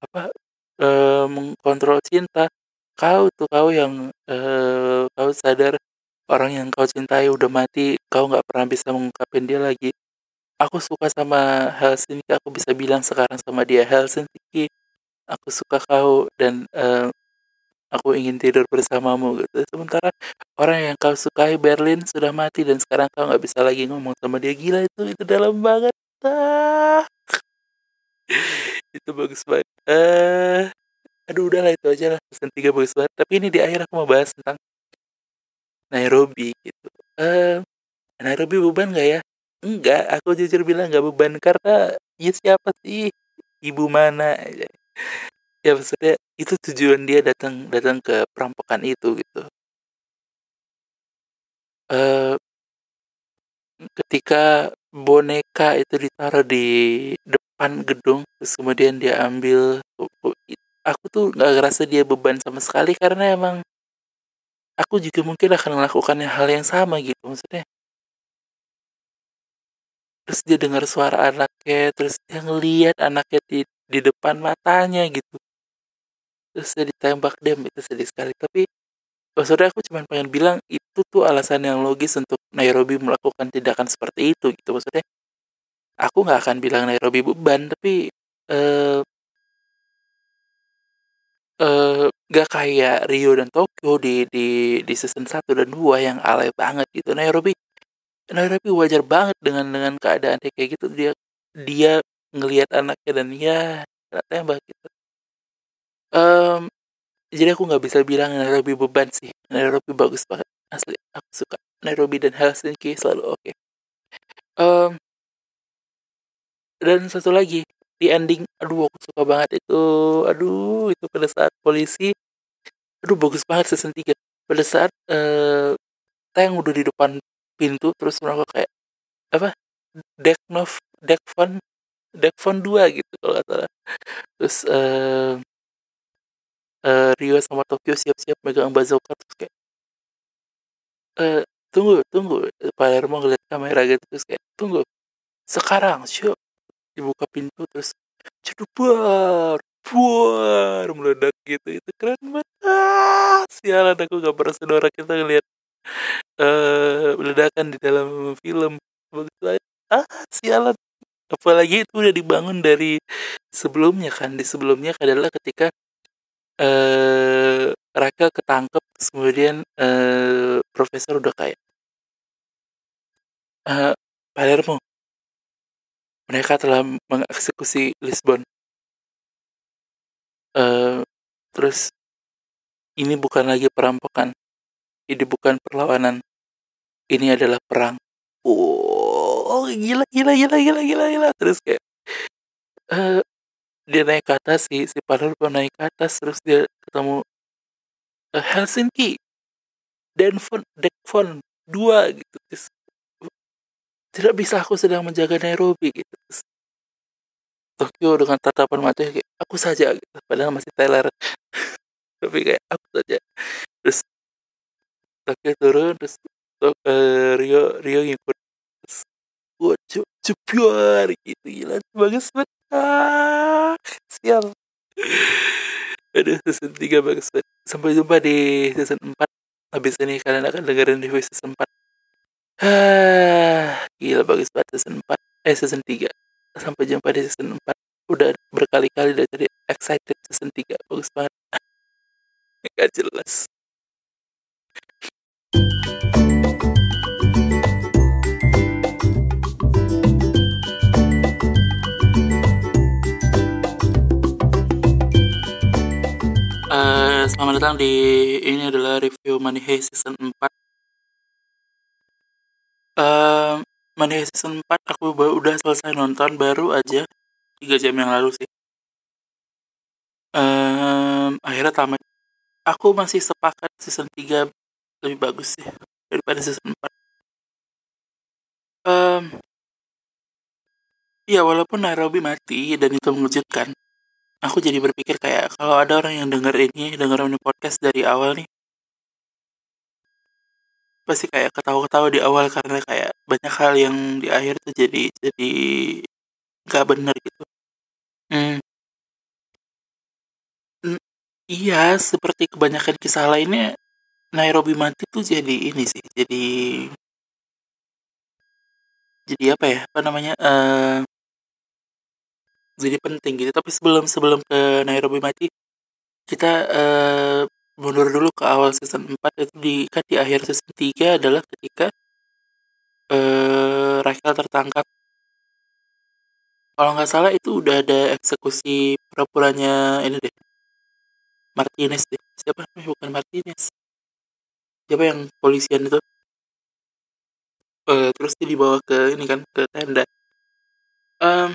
apa uh, mengkontrol cinta? Kau tuh kau yang uh, kau sadar orang yang kau cintai udah mati kau nggak pernah bisa mengungkapin dia lagi. Aku suka sama Helsinki aku bisa bilang sekarang sama dia Helsinki aku suka kau dan uh, aku ingin tidur bersamamu gitu. Sementara orang yang kau sukai Berlin sudah mati dan sekarang kau nggak bisa lagi ngomong sama dia. Gila itu itu dalam banget ah. itu bagus banget. Uh, aduh udahlah itu aja lah. Pesan tiga bagus banget. Tapi ini di akhir aku mau bahas tentang Nairobi gitu. Uh, Nairobi beban gak ya? Enggak, aku jujur bilang nggak beban. Karena ya siapa sih? Ibu mana? Ya maksudnya itu tujuan dia datang datang ke perampokan itu gitu. Uh, ketika boneka itu ditaruh di depan gedung terus kemudian dia ambil. Aku tuh nggak ngerasa dia beban sama sekali karena emang aku juga mungkin akan melakukan hal yang sama gitu maksudnya. Terus dia dengar suara anaknya terus dia ngeliat anaknya di di depan matanya gitu. Terus dia ditembak dem itu sedih sekali. Tapi maksudnya aku cuma pengen bilang itu tuh alasan yang logis untuk Nairobi melakukan tindakan seperti itu gitu. Maksudnya aku nggak akan bilang Nairobi beban tapi eh eh gak kayak Rio dan Tokyo di di di season 1 dan 2 yang alay banget gitu. Nairobi Nairobi wajar banget dengan dengan keadaan kayak gitu. Dia dia ngelihat anaknya dan ya kena tembak gitu. Em, jadi aku nggak bisa bilang Nairobi beban sih. Nairobi bagus banget asli. Aku suka Nairobi dan Helsinki selalu oke. Em, dan satu lagi di ending aduh aku suka banget itu. Aduh itu pada saat polisi aduh bagus banget season 3 pada saat eh Teng udah di depan pintu terus mereka kayak apa? Deknov Dekfon Dekfon 2 gitu kalau nggak salah. Terus eh eh, Rio sama Tokyo siap-siap megang bazooka terus kayak eh tunggu tunggu. Palermo ngeliat kamera gitu terus kayak tunggu sekarang syuk dibuka pintu terus cedubar buar meledak gitu. Itu keren banget. Ah, sialan aku gak pernah sedora kita ngeliat eh ledakan di dalam film. Bagus banget ah sialan. Apalagi itu udah dibangun dari sebelumnya kan. Di sebelumnya adalah ketika eh Raka ketangkep kemudian eh profesor udah kayak eh Palermo. Mereka telah mengeksekusi Lisbon. Eh terus ini bukan lagi perampokan. Ini bukan perlawanan. Ini adalah perang. Oh gila gila gila gila gila gila. Terus kayak eh dia naik ke atas si si Palermo naik ke atas terus dia ketemu eh, Helsinki. Denfon Dekfon dua gitu. Terus, tidak bisa aku sedang menjaga Nairobi gitu. Terus, Tokyo dengan tatapan matanya kayak aku saja gitu. Padahal masih Tyler *laughs* tapi kayak aku saja. Terus Tokyo turun terus Tok- eh, Rio Rio ngikut. Terus wah cepiar gitu. Gila bagus banget ah, *laughs* sial. Aduh season 3 bagus banget. Sampai jumpa di season 4 habis ini kalian akan dengerin review season 4 ah *sighs* gila bagus banget season 4 eh season 3 sampai jumpa di season 4 udah berkali-kali dari tadi excited season 3 bagus banget. *laughs* Gak jelas Eh, selamat datang di ini adalah review Money Heist season 4. Eh, Money Heist season 4 aku baru udah selesai nonton baru aja 3 jam yang lalu sih. Eh, akhirnya tamat. Aku masih sepakat season 3 lebih bagus sih daripada season 4. Em, Iya, walaupun Nairobi mati dan itu mengejutkan, aku jadi berpikir kayak kalau ada orang yang denger ini, denger ini podcast dari awal nih, pasti kayak ketawa-ketawa di awal karena kayak banyak hal yang di akhir tuh jadi jadi nggak bener gitu. Hmm, n- iya, seperti kebanyakan kisah lainnya, Nairobi mati tuh jadi ini sih, jadi jadi apa ya, apa namanya, eh jadi penting gitu. Tapi sebelum sebelum ke Nairobi mati, kita eh, mundur dulu ke awal season 4 itu di kan di akhir season 3 adalah ketika eh Rachel tertangkap. Kalau nggak salah itu udah ada eksekusi pura-puranya ini deh. Martinez deh. Siapa namanya? Bukan Martinez. Siapa yang polisian itu? Eh, terus dia dibawa ke ini kan ke tenda. Em,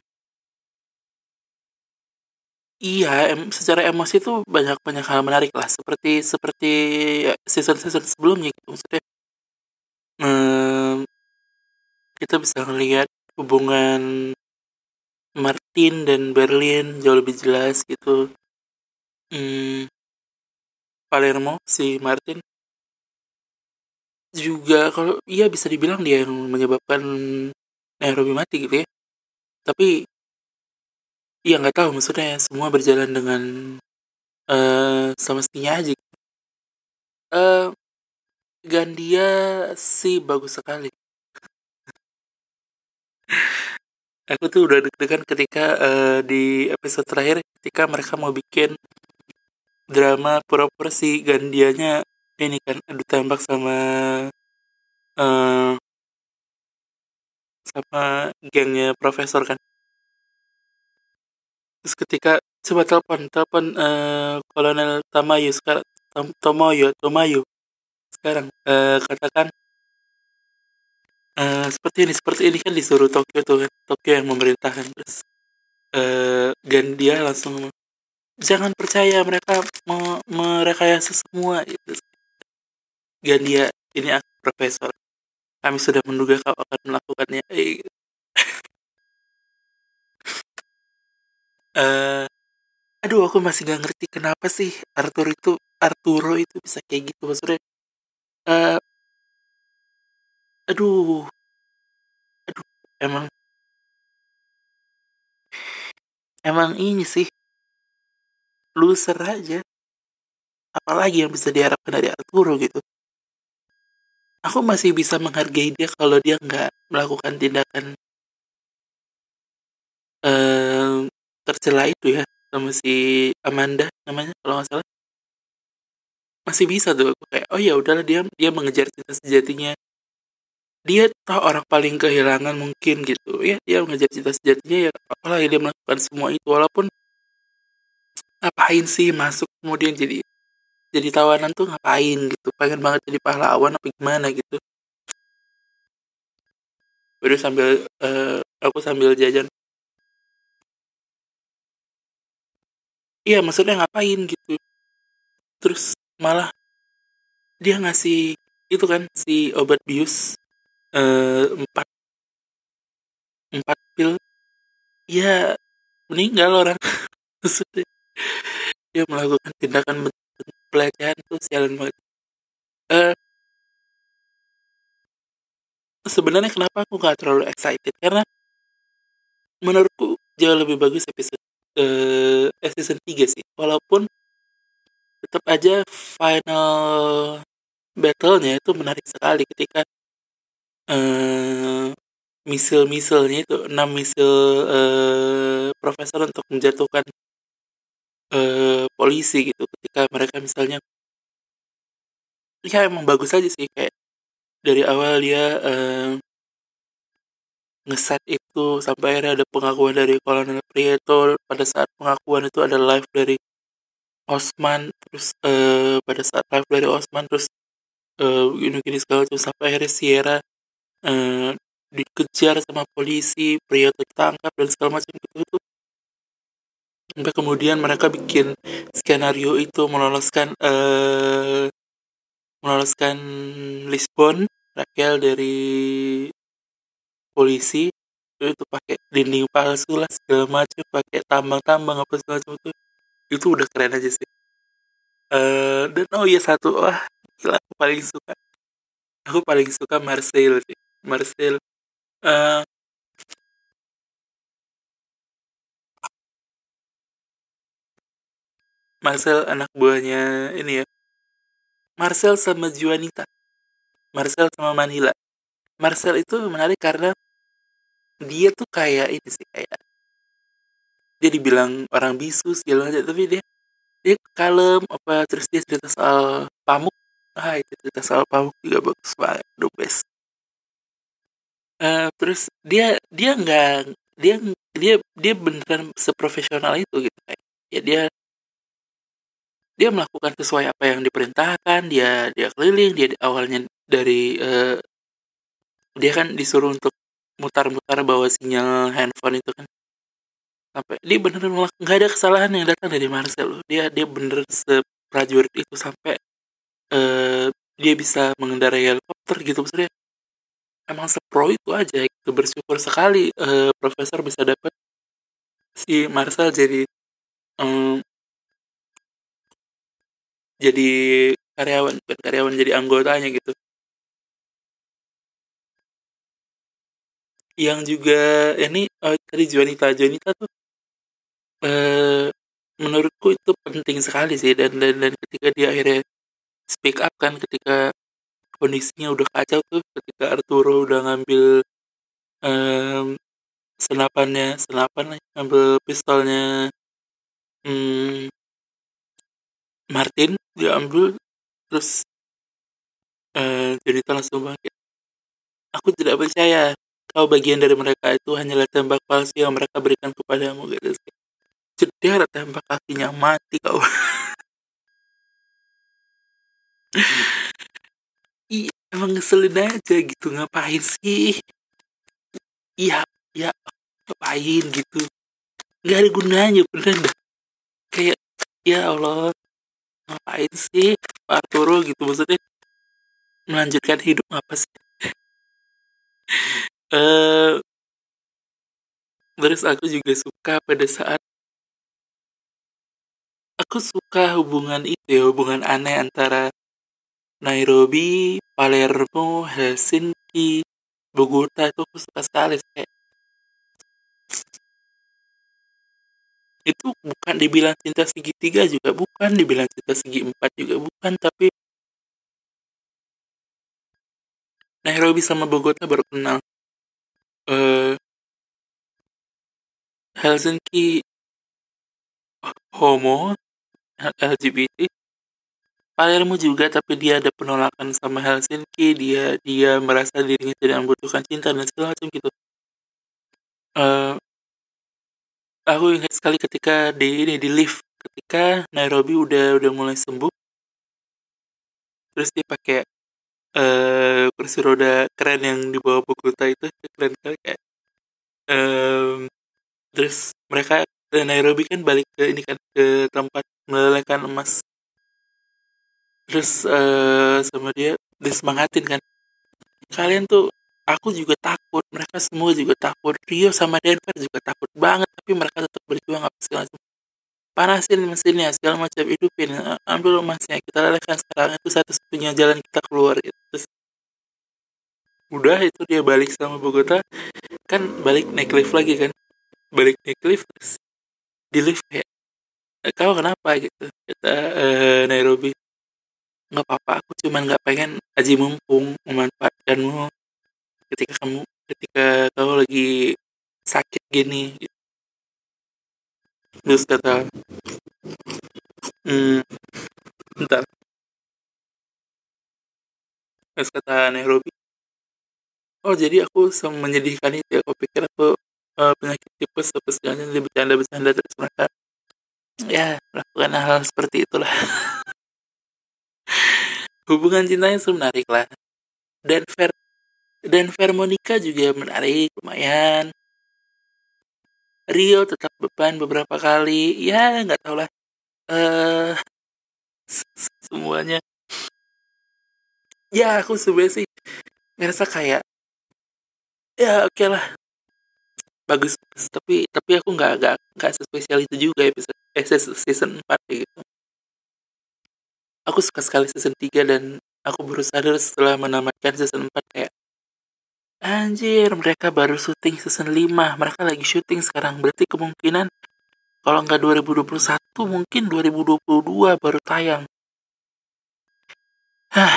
iya, em, secara emosi tuh banyak banyak hal menarik lah. Seperti seperti season season sebelumnya gitu. Maksudnya em, kita bisa ngelihat hubungan Martin dan Berlin jauh lebih jelas gitu. hmm, Palermo si Martin juga kalau iya bisa dibilang dia yang menyebabkan Nairobi mati gitu ya tapi iya nggak tahu. Maksudnya semua berjalan dengan uh, semestinya aja. Uh, Gandia sih bagus sekali. *laughs* Aku tuh udah deg-degan ketika uh, di episode terakhir ketika mereka mau bikin drama pura-pura si Gandianya ini kan adu tembak sama uh, sama gengnya profesor kan terus ketika coba telepon telepon uh, kolonel Tamayo sekarang Tomoyo Tomayo. Sekarang uh, katakan uh, seperti ini seperti ini kan disuruh Tokyo tuh kan Tokyo yang memerintahkan terus uh, Gandia langsung jangan percaya mereka me merekayasa semua itu Gandia ini aku profesor. Kami sudah menduga kau akan melakukannya uh, aduh aku masih gak ngerti kenapa sih Arthur itu Arturo itu bisa kayak gitu maksudnya. Uh, aduh aduh emang emang ini sih loser aja. Apalagi yang bisa diharapkan dari Arturo gitu. Aku masih bisa menghargai dia kalau dia nggak melakukan tindakan uh, tercela itu ya sama si Amanda namanya kalau nggak salah. Masih bisa tuh kayak oh ya udahlah dia dia mengejar cinta sejatinya. Dia tahu orang paling kehilangan mungkin gitu. Ya dia mengejar cinta sejatinya ya apalagi dia melakukan semua itu. Walaupun ngapain sih masuk kemudian jadi jadi tawanan tuh ngapain gitu? Pengen banget jadi pahlawan apa gimana gitu? Baru sambil uh, aku sambil jajan iya maksudnya ngapain gitu. Terus malah dia ngasih itu kan si obat bius uh, empat. Empat pil. Ya meninggal orang. *laughs* Maksudnya dia melakukan tindakan pelecehan tuh sialan banget uh, sebenarnya kenapa aku gak terlalu excited? Karena menurutku jauh lebih bagus episode uh, season 3 sih. Walaupun tetap aja final battle-nya itu menarik sekali ketika uh, misil-misilnya itu enam misil uh, profesor untuk menjatuhkan uh, polisi gitu. Ketika mereka misalnya ya emang bagus aja sih kayak dari awal dia uh, ngeset itu sampai akhirnya ada pengakuan dari Kolonel Prieto. Pada saat pengakuan itu ada live dari Osman terus uh, pada saat live dari Osman terus uh, gini-gini segala macam sampai akhirnya Sierra uh, dikejar sama polisi Prieto ditangkap dan segala macam gitu itu sampai kemudian mereka bikin skenario itu meloloskan uh, meloloskan Lisbon Raquel dari polisi itu pakai dinding palsu lah segala macam pakai tambang-tambang apa segala macam itu itu udah keren aja sih. Uh, dan oh iya satu wah gila aku paling suka aku paling suka Marcel sih Marcel uh, Marcel anak buahnya ini ya Marcel sama Juanita Marcel sama Manila. Marcel itu menarik karena dia tuh kayak ini sih kayak dia dibilang orang bisu segala macam tapi dia dia kalem apa terus dia cerita soal pamuk. Ah itu cerita soal pamuk juga bagus banget the best. Uh, terus dia dia nggak dia dia dia beneran seprofesional itu gitu kayak ya dia dia melakukan sesuai apa yang diperintahkan dia dia keliling dia awalnya dari uh, dia kan disuruh untuk mutar-mutar bawa sinyal handphone itu kan. Sampai dia bener bener nggak ada kesalahan yang datang dari Marcel dia dia bener seprajurit itu sampai uh, dia bisa mengendarai helikopter gitu maksudnya. Emang sepro itu aja gitu. Bersyukur sekali uh, profesor bisa dapat si Marcel jadi um, jadi karyawan bukan karyawan jadi anggotanya gitu yang juga ini oh, tadi Juanita Juanita tuh eh, menurutku itu penting sekali sih dan dan, dan ketika dia akhirnya speak up kan ketika kondisinya udah kacau tuh ketika Arturo udah ngambil um, senapannya senapan ngambil pistolnya hmm, Martin diambil terus uh, jadi langsung bangkit. Aku tidak percaya kau bagian dari mereka itu hanyalah tembak palsu yang mereka berikan kepadamu gitu jeder tembak kakinya mati kau. *laughs* Iya emang ngeselin aja gitu ngapain sih? Iya ya ngapain gitu? Nggak ada gunanya bener dah. Kayak ya Allah ngapain sih? Pak Arturo gitu maksudnya melanjutkan hidup apa sih uh, aku juga suka pada saat aku suka hubungan itu ya hubungan aneh antara Nairobi, Palermo, Helsinki, Bogota itu aku suka sekali kayak itu bukan dibilang cinta segitiga juga bukan dibilang cinta segi empat juga bukan tapi Nairobi sama Bogota baru kenal uh, Helsinki homo LGBT Palermo juga tapi dia ada penolakan sama Helsinki. Dia dia merasa dirinya tidak membutuhkan cinta dan segala macam gitu. Uh, aku ingat sekali ketika di ini di lift. Ketika Nairobi udah udah mulai sembuh. Terus dia pakai uh, kursi roda keren yang di bawah Bogota itu keren sekali kayak um, terus mereka Nairobi kan balik ke ini kan ke tempat melelehkan emas. Terus uh, sama dia disemangatin kan. Kalian tuh aku juga takut mereka semua juga takut Rio sama Denver juga takut banget tapi mereka tetap berjuang apa segala macam panasin mesinnya segala macam hidupin ambil emasnya kita lelehkan sekarang itu satu-satunya jalan kita keluar gitu. Terus udah itu dia balik sama Bogota kan balik naik lift lagi kan? Balik naik lift terus di lift kayak eh, kau kenapa? Gitu. Kita uh, Nairobi nggak apa-apa aku cuma nggak pengen aji mumpung memanfaatkanmu ketika kamu ketika kau lagi sakit gini gitu. Terus kata hmm, bentar. Terus kata Nairobi oh jadi aku menyedihkan itu ya aku pikir aku uh, penyakit tipes apa segalanya dia bercanda-bercanda terus mereka ya melakukan hal, -hal seperti itulah. *laughs* Hubungan cintanya menarik lah dan Ver dan Vermonika juga menarik lumayan Rio tetap beban beberapa kali. Ya nggak tau lah. Uh, semuanya. Ya aku sebenarnya sih ngerasa kayak ya oke okay lah. Bagus, tapi tapi aku nggak nggak nggak sespesial itu juga episode eh season 4 gitu. Aku suka sekali season 3 dan aku baru sadar setelah menamatkan season 4 kayak anjir mereka baru syuting season 5 mereka lagi syuting sekarang. Berarti kemungkinan kalau nggak 2021 mungkin 2022 baru tayang. Hah,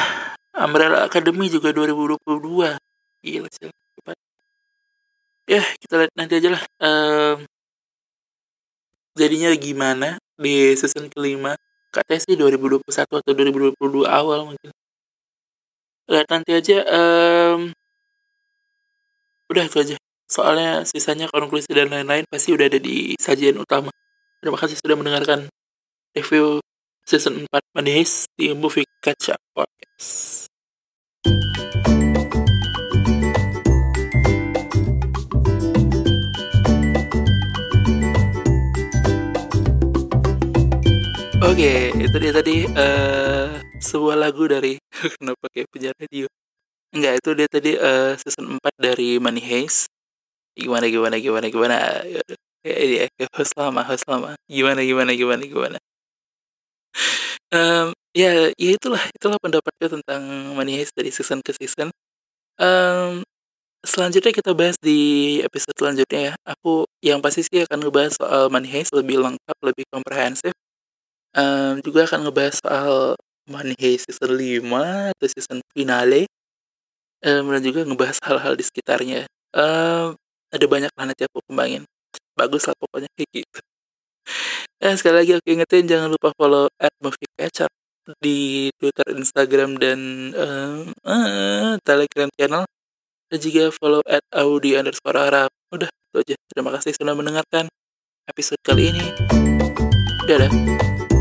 Umbrella Academy juga 2022 gila sih. Ya kita lihat nanti aja lah. Um, jadinya gimana di season kelima? Katanya sih 2021 atau 2022 awal mungkin. Lihat nanti aja um, udah itu aja. Soalnya sisanya konklusi dan lain-lain pasti udah ada di sajian utama. Terima kasih sudah mendengarkan review season 4 Manis di Movie Catch Podcast. Oke, okay, itu dia tadi uh, sebuah lagu dari *laughs* kenapa kayak penjara radio. Enggak, itu dia tadi uh, season 4 dari Money Heist. Gimana gimana gimana gimana. Ya, ya, host lama, host lama. Gimana gimana gimana gimana. um, ya ya itulah itulah pendapatku tentang Money Heist dari season ke season um, selanjutnya kita bahas di episode selanjutnya ya aku yang pasti sih akan ngebahas soal Money Heist lebih lengkap lebih komprehensif um, juga akan ngebahas soal Money Heist season 5 atau season finale um, dan juga ngebahas hal-hal di sekitarnya um, ada banyak planet yang aku kembangin bagus lah pokoknya kayak gitu Nah, sekali lagi aku ingetin jangan lupa follow at movie catchup di Twitter, Instagram, dan uh, uh, Telegram channel. Dan juga follow at Audi underscore Arab. Udah, itu aja. Terima kasih sudah mendengarkan episode kali ini. Dadah.